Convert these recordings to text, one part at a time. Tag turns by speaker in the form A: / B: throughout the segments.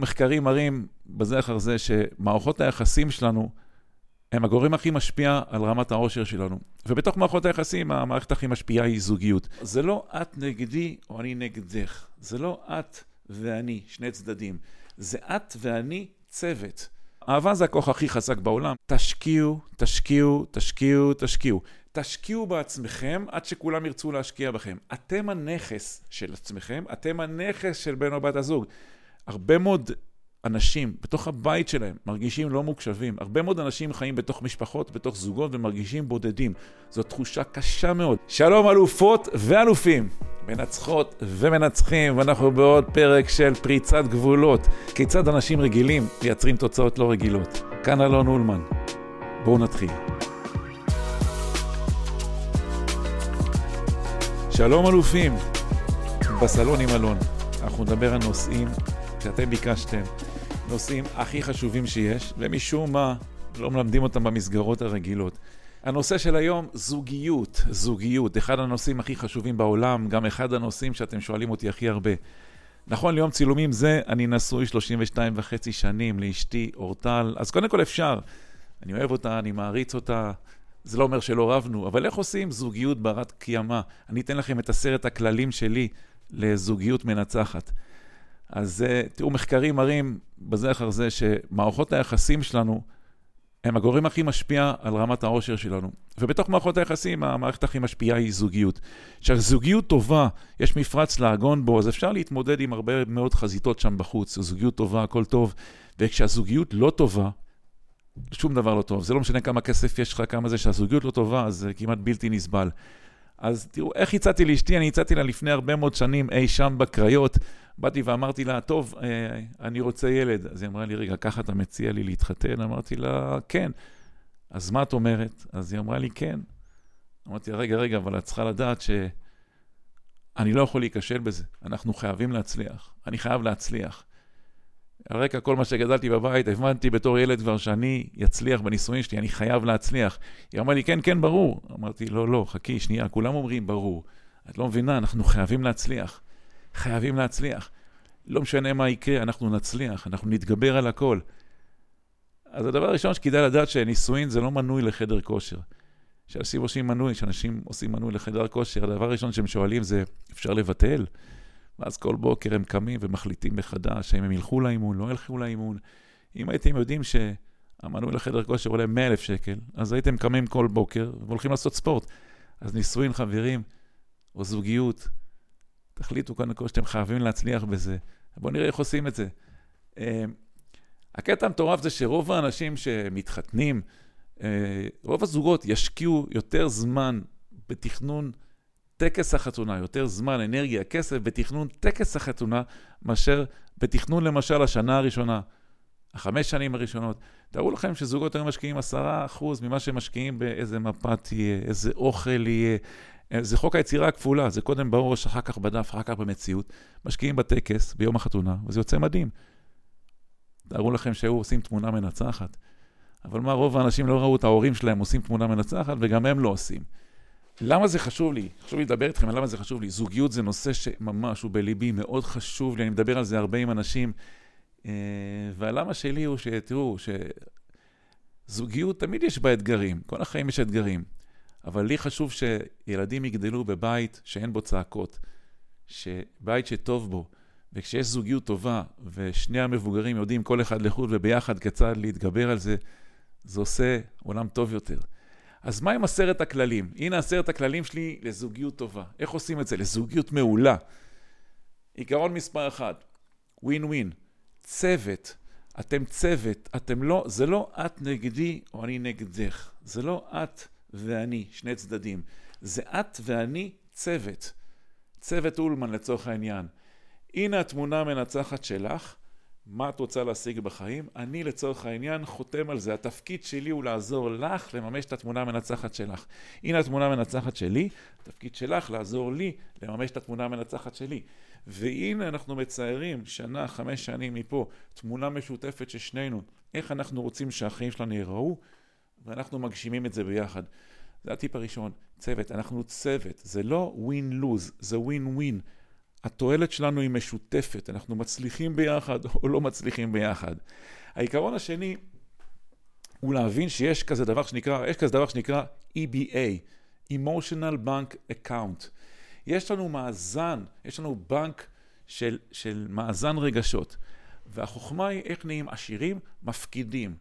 A: מחקרים מראים בזה אחר זה שמערכות היחסים שלנו הם הגורם הכי משפיע על רמת העושר שלנו. ובתוך מערכות היחסים, המערכת הכי משפיעה היא זוגיות. זה לא את נגדי או אני נגדך. זה לא את ואני, שני צדדים. זה את ואני צוות. אהבה זה הכוח הכי חזק בעולם. תשקיעו, תשקיעו, תשקיעו, תשקיעו. תשקיעו בעצמכם עד שכולם ירצו להשקיע בכם. אתם הנכס של עצמכם, אתם הנכס של בן או בת הזוג. הרבה מאוד אנשים בתוך הבית שלהם מרגישים לא מוקשבים. הרבה מאוד אנשים חיים בתוך משפחות, בתוך זוגות ומרגישים בודדים. זו תחושה קשה מאוד. שלום אלופות ואלופים, מנצחות ומנצחים, ואנחנו בעוד פרק של פריצת גבולות. כיצד אנשים רגילים מייצרים תוצאות לא רגילות. כאן אלון אולמן. בואו נתחיל. שלום אלופים, בסלון עם אלון. אנחנו נדבר על נושאים שאתם ביקשתם, נושאים הכי חשובים שיש, ומשום מה לא מלמדים אותם במסגרות הרגילות. הנושא של היום, זוגיות, זוגיות, אחד הנושאים הכי חשובים בעולם, גם אחד הנושאים שאתם שואלים אותי הכי הרבה. נכון ליום צילומים זה, אני נשוי 32 וחצי שנים לאשתי אורטל, אז קודם כל אפשר. אני אוהב אותה, אני מעריץ אותה, זה לא אומר שלא רבנו, אבל איך עושים זוגיות ברת קיימא? אני אתן לכם את עשרת הכללים שלי לזוגיות מנצחת. אז תראו, מחקרים מראים בזה אחר זה שמערכות היחסים שלנו הם הגורם הכי משפיע על רמת העושר שלנו. ובתוך מערכות היחסים, המערכת הכי משפיעה היא זוגיות. כשהזוגיות טובה, יש מפרץ לעגון בו, אז אפשר להתמודד עם הרבה מאוד חזיתות שם בחוץ. זוגיות טובה, הכל טוב. וכשהזוגיות לא טובה, שום דבר לא טוב. זה לא משנה כמה כסף יש לך, כמה זה שהזוגיות לא טובה, אז זה כמעט בלתי נסבל. אז תראו, איך הצעתי לאשתי? אני הצעתי לה לפני הרבה מאוד שנים אי שם בקריות. באתי ואמרתי לה, טוב, אה, אני רוצה ילד. אז היא אמרה לי, רגע, ככה אתה מציע לי להתחתן? אמרתי לה, כן. אז מה את אומרת? אז היא אמרה לי, כן. אמרתי רגע, רגע, אבל את צריכה לדעת שאני לא יכול להיכשל בזה. אנחנו חייבים להצליח. אני חייב להצליח. על רקע כל מה שגדלתי בבית, הבנתי בתור ילד כבר שאני אצליח בנישואים שלי, אני חייב להצליח. היא אמרה לי, כן, כן, ברור. אמרתי, לא, לא, חכי, שנייה, כולם אומרים ברור. את לא מבינה, אנחנו חייבים להצליח. חייבים להצליח. לא משנה מה יקרה, אנחנו נצליח, אנחנו נתגבר על הכל. אז הדבר הראשון שכדאי לדעת שנישואין זה לא מנוי לחדר כושר. כשאנשים עושים מנוי, כשאנשים עושים מנוי לחדר כושר, הדבר הראשון שהם שואלים זה, אפשר לבטל? ואז כל בוקר הם קמים ומחליטים מחדש האם הם ילכו לאימון, לא ילכו לאימון. אם הייתם יודעים שהמנוי לחדר כושר עולה 100 אלף שקל, אז הייתם קמים כל בוקר והולכים לעשות ספורט. אז נישואין, חברים, או זוגיות, תחליטו קודם כל שאתם חייבים להצליח בזה. בואו נראה איך עושים את זה. אה, הקטע המטורף זה שרוב האנשים שמתחתנים, אה, רוב הזוגות ישקיעו יותר זמן בתכנון טקס החתונה, יותר זמן, אנרגיה, כסף בתכנון טקס החתונה, מאשר בתכנון למשל השנה הראשונה, החמש שנים הראשונות. תארו לכם שזוגות היום משקיעים עשרה אחוז ממה שהם משקיעים באיזה מפה תהיה, איזה אוכל יהיה. זה חוק היצירה הכפולה, זה קודם בראש, אחר כך בדף, אחר כך במציאות. משקיעים בטקס ביום החתונה, וזה יוצא מדהים. תארו לכם שהיו עושים תמונה מנצחת. אבל מה, רוב האנשים לא ראו את ההורים שלהם עושים תמונה מנצחת, וגם הם לא עושים. למה זה חשוב לי? חשוב לי לדבר איתכם על למה זה חשוב לי. זוגיות זה נושא שממש הוא בליבי, מאוד חשוב לי, אני מדבר על זה הרבה עם אנשים. אה, והלמה שלי הוא שתראו, שזוגיות תמיד יש בה אתגרים, כל החיים יש אתגרים. אבל לי חשוב שילדים יגדלו בבית שאין בו צעקות, שבית שטוב בו, וכשיש זוגיות טובה, ושני המבוגרים יודעים כל אחד לחוד וביחד כיצד להתגבר על זה, זה עושה עולם טוב יותר. אז מה עם עשרת הכללים? הנה עשרת הכללים שלי לזוגיות טובה. איך עושים את זה? לזוגיות מעולה. עיקרון מספר אחד, ווין ווין, צוות. אתם צוות, אתם לא, זה לא את נגדי או אני נגדך. זה לא את ואני, שני צדדים. זה את ואני צוות. צוות אולמן לצורך העניין. הנה התמונה המנצחת שלך, מה את רוצה להשיג בחיים? אני לצורך העניין חותם על זה. התפקיד שלי הוא לעזור לך לממש את התמונה המנצחת שלך. הנה התמונה המנצחת שלי, התפקיד שלך לעזור לי לממש את התמונה המנצחת שלי. והנה אנחנו מציירים שנה, חמש שנים מפה, תמונה משותפת של שנינו, איך אנחנו רוצים שהחיים שלנו ייראו, ואנחנו מגשימים את זה ביחד. זה הטיפ הראשון, צוות. אנחנו צוות, זה לא win-lose, זה win-win. התועלת שלנו היא משותפת, אנחנו מצליחים ביחד או לא מצליחים ביחד. העיקרון השני הוא להבין שיש כזה דבר שנקרא, יש כזה דבר שנקרא EBA, Emotional Bank Account. יש לנו מאזן, יש לנו בנק של, של מאזן רגשות. והחוכמה היא איך נהיים עשירים? מפקידים.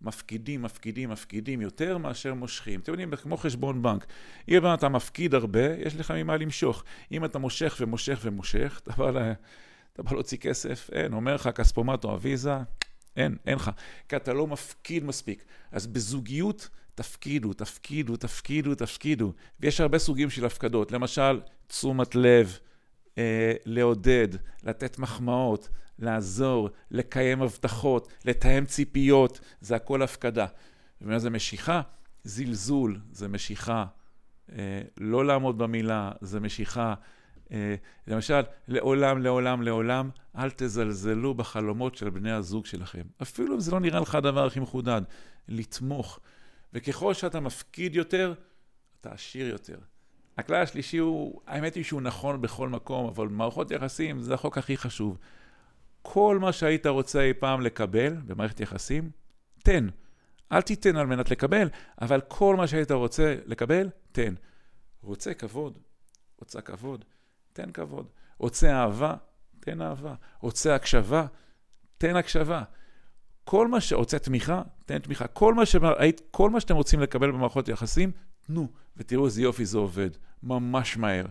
A: מפקידים, מפקידים, מפקידים יותר מאשר מושכים. אתם יודעים, כמו חשבון בנק. אם אתה מפקיד הרבה, יש לך ממה למשוך. אם אתה מושך ומושך ומושך, אתה בא, לה, אתה בא להוציא כסף, אין. אומר לך כספומט או אביזה, אין, אין לך. כי אתה לא מפקיד מספיק. אז בזוגיות, תפקידו, תפקידו, תפקידו, תפקידו. ויש הרבה סוגים של הפקדות. למשל, תשומת לב, לעודד, לתת מחמאות, לעזור, לקיים הבטחות, לתאם ציפיות, זה הכל הפקדה. ומה זה משיכה? זלזול, זה משיכה. אה, לא לעמוד במילה, זה משיכה. אה, למשל, לעולם, לעולם, לעולם, אל תזלזלו בחלומות של בני הזוג שלכם. אפילו אם זה לא נראה לך הדבר הכי מחודד, לתמוך. וככל שאתה מפקיד יותר, אתה עשיר יותר. הכלל השלישי הוא, האמת היא שהוא נכון בכל מקום, אבל מערכות יחסים זה החוק הכי חשוב. כל מה שהיית רוצה אי פעם לקבל במערכת יחסים, תן. אל תיתן על מנת לקבל, אבל כל מה שהיית רוצה לקבל, תן. רוצה כבוד, רוצה כבוד, תן כבוד. רוצה אהבה, תן אהבה. רוצה הקשבה, תן הקשבה. כל מה ש... רוצה תמיכה, תן תמיכה. כל מה, ש... כל מה שאתם רוצים לקבל במערכות יחסים, תנו, ותראו איזה יופי זה עובד. ממש מהר.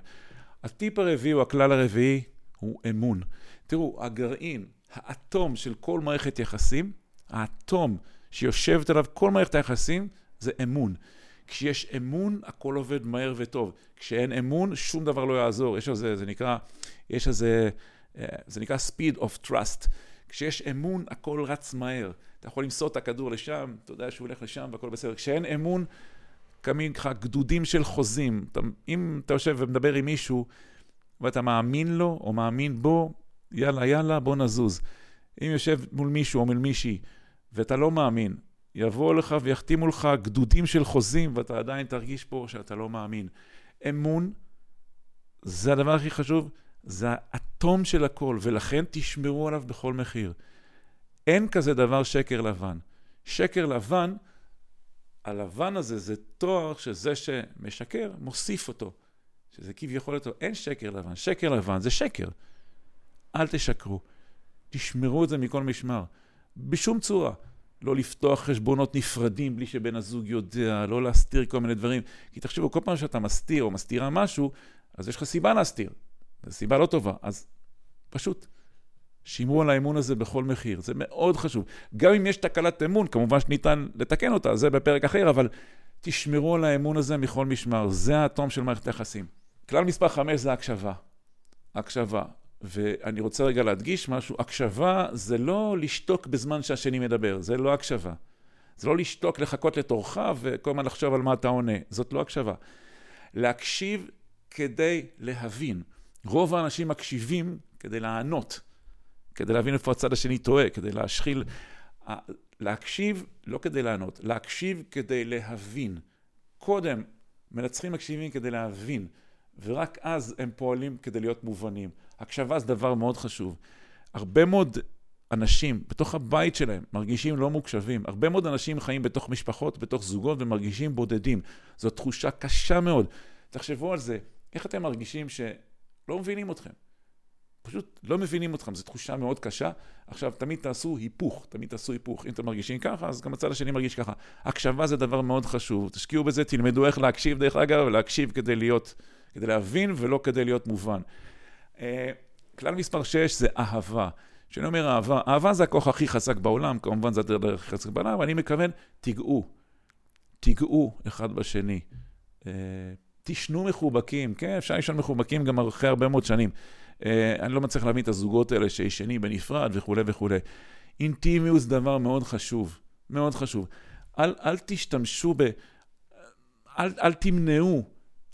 A: הטיפ הרביעי, או הכלל הרביעי, הוא אמון. תראו, הגרעין, האטום של כל מערכת יחסים, האטום שיושבת עליו כל מערכת היחסים, זה אמון. כשיש אמון, הכל עובד מהר וטוב. כשאין אמון, שום דבר לא יעזור. יש איזה, זה נקרא, יש איזה, אה, זה נקרא speed of trust. כשיש אמון, הכל רץ מהר. אתה יכול למסור את הכדור לשם, אתה יודע שהוא הולך לשם והכל בסדר. כשאין אמון, קמים לך גדודים של חוזים. אתה, אם אתה יושב ומדבר עם מישהו, ואתה מאמין לו או מאמין בו, יאללה, יאללה, בוא נזוז. אם יושב מול מישהו או מול מישהי, ואתה לא מאמין, יבואו לך ויחתימו לך גדודים של חוזים, ואתה עדיין תרגיש פה שאתה לא מאמין. אמון, זה הדבר הכי חשוב, זה האטום של הכל, ולכן תשמרו עליו בכל מחיר. אין כזה דבר שקר לבן. שקר לבן, הלבן הזה זה תואר שזה שמשקר, מוסיף אותו. שזה כביכול אותו, אין שקר לבן. שקר לבן זה שקר. אל תשקרו. תשמרו את זה מכל משמר. בשום צורה. לא לפתוח חשבונות נפרדים בלי שבן הזוג יודע, לא להסתיר כל מיני דברים. כי תחשבו, כל פעם שאתה מסתיר או מסתירה משהו, אז יש לך סיבה להסתיר. זו סיבה לא טובה. אז פשוט שמרו על האמון הזה בכל מחיר. זה מאוד חשוב. גם אם יש תקלת אמון, כמובן שניתן לתקן אותה, זה בפרק אחר, אבל תשמרו על האמון הזה מכל משמר. זה האטום של מערכת היחסים. כלל מספר 5 זה הקשבה. הקשבה. ואני רוצה רגע להדגיש משהו, הקשבה זה לא לשתוק בזמן שהשני מדבר, זה לא הקשבה. זה לא לשתוק, לחכות לתורך וכל הזמן לחשוב על מה אתה עונה, זאת לא הקשבה. להקשיב כדי להבין. רוב האנשים מקשיבים כדי לענות, כדי להבין איפה הצד השני טועה, כדי להשחיל. להקשיב לא כדי לענות, להקשיב כדי להבין. קודם מנצחים מקשיבים כדי להבין. ורק אז הם פועלים כדי להיות מובנים. הקשבה זה דבר מאוד חשוב. הרבה מאוד אנשים בתוך הבית שלהם מרגישים לא מוקשבים. הרבה מאוד אנשים חיים בתוך משפחות, בתוך זוגות, ומרגישים בודדים. זו תחושה קשה מאוד. תחשבו על זה, איך אתם מרגישים שלא מבינים אתכם? פשוט לא מבינים אתכם, זו תחושה מאוד קשה. עכשיו, תמיד תעשו היפוך, תמיד תעשו היפוך. אם אתם מרגישים ככה, אז גם הצד השני מרגיש ככה. הקשבה זה דבר מאוד חשוב. תשקיעו בזה, תלמדו איך להקשיב, דרך אגב, להקשיב כדי להיות... כדי להבין ולא כדי להיות מובן. Uh, כלל מספר 6 זה אהבה. כשאני אומר אהבה, אהבה זה הכוח הכי חזק בעולם, כמובן זה הדרך הכי חזק בעולם, אבל אני מכוון, תיגעו. תיגעו אחד בשני. Uh, תשנו מחובקים, כן, אפשר לישון מחובקים גם אחרי הרבה מאוד שנים. Uh, אני לא מצליח להבין את הזוגות האלה שישנים בנפרד וכולי וכולי. אינטימיות זה דבר מאוד חשוב, מאוד חשוב. אל, אל תשתמשו ב... אל, אל תמנעו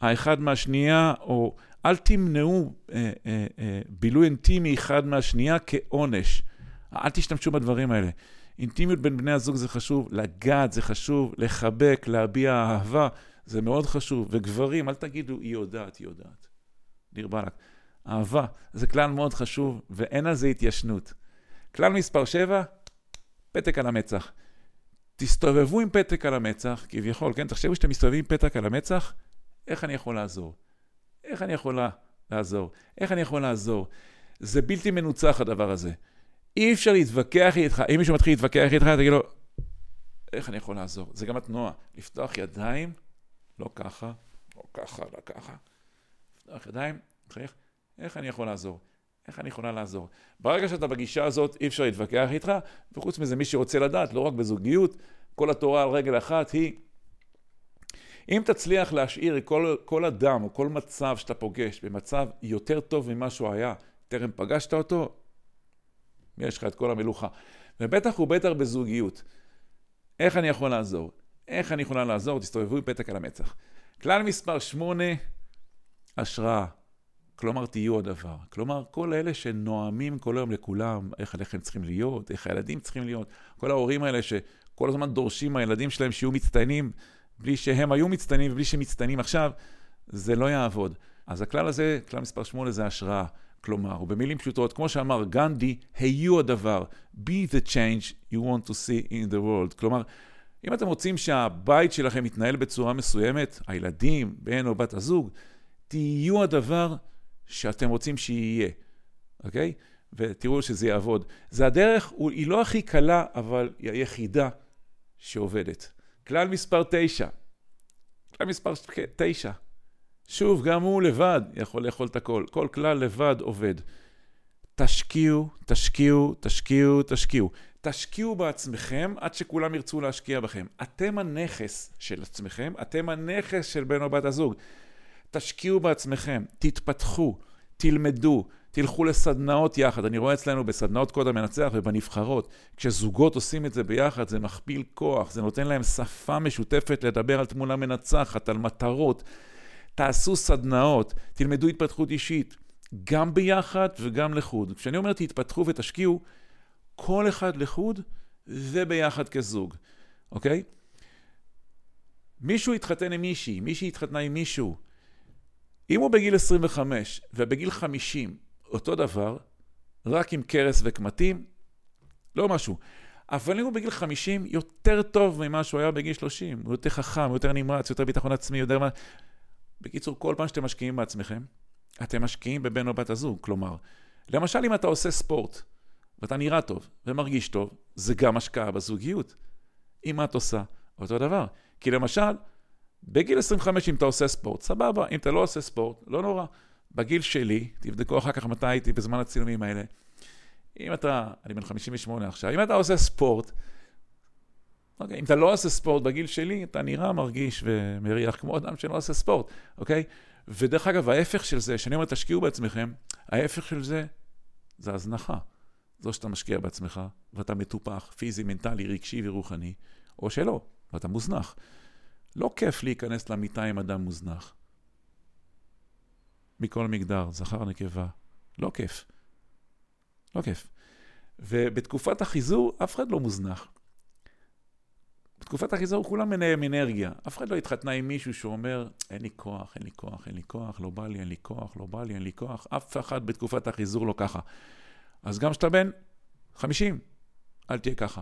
A: האחד מהשנייה, או אל תמנעו אה, אה, אה, בילוי אינטימי אחד מהשנייה כעונש. אל תשתמשו בדברים האלה. אינטימיות בין בני הזוג זה חשוב, לגעת זה חשוב, לחבק, להביע אהבה, זה מאוד חשוב. וגברים, אל תגידו, היא יודעת, היא יודעת. דיר באלק. אהבה. זה כלל מאוד חשוב, ואין על זה התיישנות. כלל מספר 7, פתק על המצח. תסתובבו עם פתק על המצח, כביכול, כן? תחשבו שאתם מסתובבים עם פתק על המצח, איך אני יכול לעזור? איך אני יכולה לעזור? איך אני יכול לעזור? זה בלתי מנוצח הדבר הזה. אי אפשר להתווכח איתך, אם מישהו מתחיל להתווכח איתך, תגיד לו, איך אני יכול לעזור? זה גם התנועה, לפתוח ידיים, לא ככה, לא ככה, לא ככה. לפתוח ידיים, תחייך, איך אני יכול לעזור? איך אני יכולה לעזור? ברגע שאתה בגישה הזאת, אי אפשר להתווכח איתך, וחוץ מזה, מי שרוצה לדעת, לא רק בזוגיות, כל התורה על רגל אחת היא, אם תצליח להשאיר כל, כל אדם או כל מצב שאתה פוגש במצב יותר טוב ממה שהוא היה, טרם פגשת אותו, יש לך את כל המלוכה. ובטח ובטח בזוגיות. איך אני יכול לעזור? איך אני יכולה לעזור? תסתובבו עם פתק על המצח. כלל מספר 8, השראה. כלומר, תהיו הדבר. כלומר, כל אלה שנואמים כל היום לכולם, איך הלחם צריכים להיות, איך הילדים צריכים להיות, כל ההורים האלה שכל הזמן דורשים מהילדים שלהם שיהיו מצטיינים, בלי שהם היו מצטיינים ובלי שהם מצטיינים עכשיו, זה לא יעבוד. אז הכלל הזה, כלל מספר 8 זה השראה. כלומר, ובמילים פשוטות, כמו שאמר גנדי, היו הדבר, be the change you want to see in the world. כלומר, אם אתם רוצים שהבית שלכם יתנהל בצורה מסוימת, הילדים, בן או בת הזוג, תהיו הדבר שאתם רוצים שיהיה, אוקיי? ותראו שזה יעבוד. זה הדרך, היא לא הכי קלה, אבל היא היחידה שעובדת. כלל מספר 9. כלל מספר 9. שוב, גם הוא לבד יכול לאכול את הכל. כל כלל לבד עובד. תשקיעו, תשקיעו, תשקיעו, תשקיעו. תשקיעו בעצמכם עד שכולם ירצו להשקיע בכם. אתם הנכס של עצמכם, אתם הנכס של בן או בת הזוג. תשקיעו בעצמכם, תתפתחו, תלמדו, תלכו לסדנאות יחד. אני רואה אצלנו בסדנאות קוד המנצח ובנבחרות, כשזוגות עושים את זה ביחד, זה מכפיל כוח, זה נותן להם שפה משותפת לדבר על תמונה מנצחת, על מטרות. תעשו סדנאות, תלמדו התפתחות אישית, גם ביחד וגם לחוד. כשאני אומר תתפתחו ותשקיעו, כל אחד לחוד וביחד כזוג, אוקיי? מישהו התחתן עם מישהי, מישהי התחתנה עם מישהו. אם הוא בגיל 25 ובגיל 50 אותו דבר, רק עם קרס וקמטים, לא משהו. אבל אם הוא בגיל 50, יותר טוב ממה שהוא היה בגיל 30. הוא יותר חכם, הוא יותר נמרץ, יותר ביטחון עצמי, יותר... בקיצור, כל פעם שאתם משקיעים בעצמכם, אתם משקיעים בבן או בת הזוג. כלומר, למשל אם אתה עושה ספורט, ואתה נראה טוב ומרגיש טוב, זה גם השקעה בזוגיות. אם את עושה אותו דבר. כי למשל, בגיל 25 אם אתה עושה ספורט, סבבה, אם אתה לא עושה ספורט, לא נורא. בגיל שלי, תבדקו אחר כך מתי הייתי בזמן הצילומים האלה, אם אתה, אני בן 58 עכשיו, אם אתה עושה ספורט, אוקיי? אם אתה לא עושה ספורט בגיל שלי, אתה נראה, מרגיש ומריח כמו אדם שלא עושה ספורט, אוקיי? ודרך אגב, ההפך של זה, כשאני אומר תשקיעו בעצמכם, ההפך של זה, זה הזנחה. זו שאתה משקיע בעצמך, ואתה מטופח, פיזי, מנטלי, רגשי ורוחני, או שלא, ואתה מוזנח. לא כיף להיכנס למיטה עם אדם מוזנח. מכל מגדר, זכר, נקבה. לא כיף. לא כיף. ובתקופת החיזור, אף אחד לא מוזנח. בתקופת החיזור כולם מנהים אנרגיה. אף אחד לא התחתנה עם מישהו שאומר, אין לי כוח, אין לי כוח, אין לי כוח, לא בא לי, אין לי כוח, לא בא לי, אין לי כוח. אף אחד בתקופת החיזור לא ככה. אז גם כשאתה בן 50, אל תהיה ככה,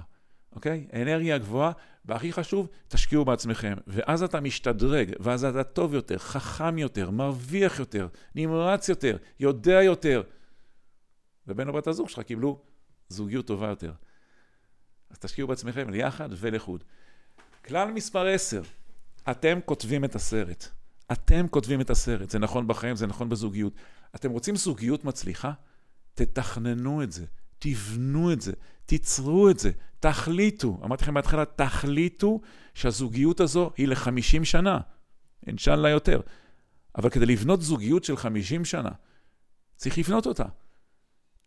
A: אוקיי? אנרגיה גבוהה, והכי חשוב, תשקיעו בעצמכם. ואז אתה משתדרג, ואז אתה טוב יותר, חכם יותר, מרוויח יותר, נמרץ יותר, יודע יותר. ובן או בת הזוג שלך קיבלו זוגיות טובה יותר. אז תשקיעו בעצמכם ליחד ולחוד. כלל מספר 10, אתם כותבים את הסרט. אתם כותבים את הסרט. זה נכון בחיים, זה נכון בזוגיות. אתם רוצים זוגיות מצליחה? תתכננו את זה, תבנו את זה, תיצרו את זה, תחליטו. אמרתי לכם בהתחלה, תחליטו שהזוגיות הזו היא ל-50 שנה. אינשאללה יותר. אבל כדי לבנות זוגיות של 50 שנה, צריך לבנות אותה.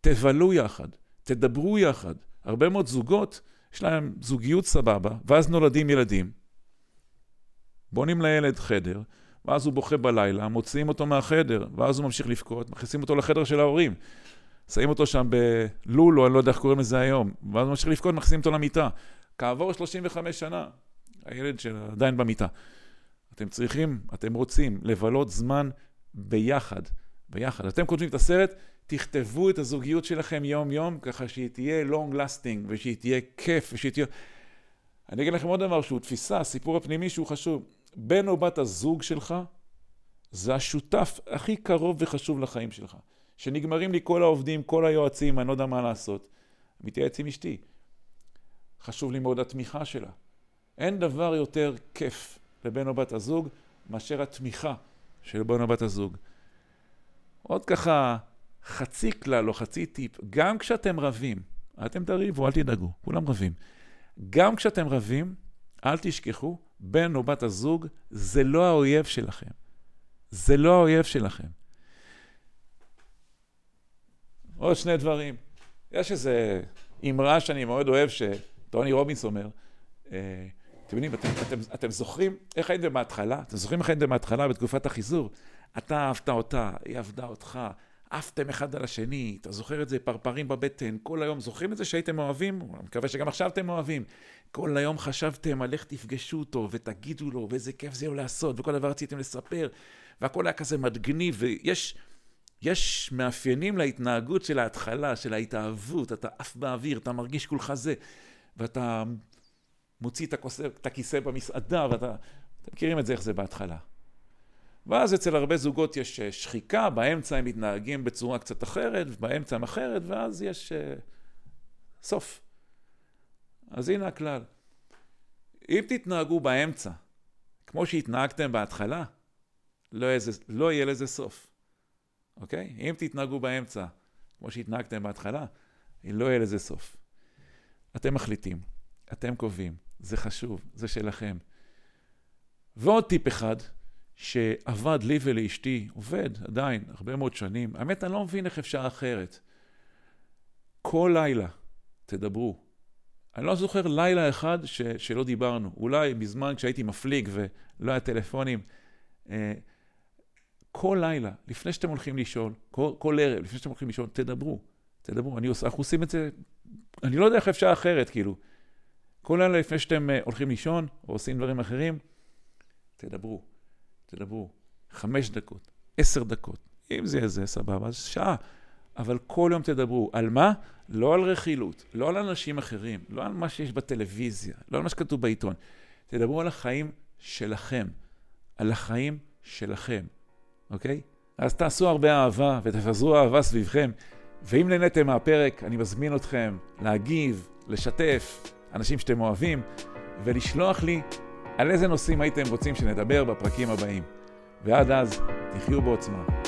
A: תבלו יחד, תדברו יחד. הרבה מאוד זוגות יש להם זוגיות סבבה, ואז נולדים ילדים. בונים לילד חדר, ואז הוא בוכה בלילה, מוציאים אותו מהחדר, ואז הוא ממשיך לבכות, מכניסים אותו לחדר של ההורים. שמים אותו שם בלול, או אני לא יודע איך קוראים לזה היום, ואז הוא ממשיך לבכות, מכניסים אותו למיטה. כעבור 35 שנה, הילד שעדיין במיטה. אתם צריכים, אתם רוצים לבלות זמן ביחד, ביחד. אתם כותבים את הסרט, תכתבו את הזוגיות שלכם יום-יום, ככה שהיא תהיה long lasting, ושהיא תהיה כיף, ושהיא תהיה... אני אגיד לכם עוד דבר שהוא תפיסה, הסיפור הפנימי שהוא חשוב. בן או בת הזוג שלך, זה השותף הכי קרוב וחשוב לחיים שלך. שנגמרים לי כל העובדים, כל היועצים, אני לא יודע מה לעשות. מתייעץ עם אשתי. חשוב לי מאוד התמיכה שלה. אין דבר יותר כיף לבן או בת הזוג מאשר התמיכה של בן או בת הזוג. עוד ככה חצי כלל או חצי טיפ, גם כשאתם רבים, אתם תריבו, אל תדאגו, כולם רבים. גם כשאתם רבים, אל תשכחו, בן או בת הזוג זה לא האויב שלכם. זה לא האויב שלכם. עוד שני דברים. יש איזו אמרה שאני מאוד אוהב, שטוני רובינס אומר, אה, אתם יודעים, אתם, אתם, אתם זוכרים איך הייתם בהתחלה? אתם זוכרים איך הייתם בהתחלה בתקופת החיזור? אתה אהבת אותה, היא אהבה אותך, עפתם אחד על השני, אתה זוכר את זה, פרפרים בבטן, כל היום זוכרים את זה שהייתם אוהבים? אני מקווה שגם עכשיו אתם אוהבים. כל היום חשבתם על איך תפגשו אותו ותגידו לו, ואיזה כיף זה יהיה לעשות, וכל דבר רציתם לספר, והכל היה כזה מגניב, ויש יש מאפיינים להתנהגות של ההתחלה, של ההתאהבות, אתה עף באוויר, אתה מרגיש כולך זה, ואתה מוציא את, הכוסר, את הכיסא במסעדה, ואתה... אתם מכירים את זה, איך זה בהתחלה. ואז אצל הרבה זוגות יש אה, שחיקה, באמצע הם מתנהגים בצורה קצת אחרת, באמצע הם אחרת, ואז יש uh, סוף. אז הנה הכלל. אם תתנהגו באמצע, כמו שהתנהגתם בהתחלה, לא, איזה, לא יהיה לזה סוף. אוקיי? אם תתנהגו באמצע, כמו שהתנהגתם בהתחלה, לא יהיה לזה סוף. אתם מחליטים, אתם קובעים, זה חשוב, זה שלכם. ועוד טיפ אחד, שעבד לי ולאשתי, עובד עדיין הרבה מאוד שנים, האמת, אני לא מבין איך אפשר אחרת. כל לילה תדברו. אני לא זוכר לילה אחד ש, שלא דיברנו. אולי בזמן כשהייתי מפליג ולא היה טלפונים. אה, כל לילה, לפני שאתם הולכים לישון, כל, כל ערב, לפני שאתם הולכים לישון, תדברו. תדברו. אני עושה, אנחנו עושים את זה, אני לא יודע איך אפשר אחרת, כאילו. כל לילה לפני שאתם uh, הולכים לישון, או עושים דברים אחרים, תדברו. תדברו. חמש דקות, עשר דקות. אם זה יהיה זה, סבבה, אז שעה. אבל כל יום תדברו. על מה? לא על רכילות, לא על אנשים אחרים, לא על מה שיש בטלוויזיה, לא על מה שכתוב בעיתון. תדברו על החיים שלכם. על החיים שלכם. אוקיי? אז תעשו הרבה אהבה ותפזרו אהבה סביבכם. ואם נהניתם מהפרק, אני מזמין אתכם להגיב, לשתף אנשים שאתם אוהבים, ולשלוח לי על איזה נושאים הייתם רוצים שנדבר בפרקים הבאים. ועד אז, תחיו בעוצמה.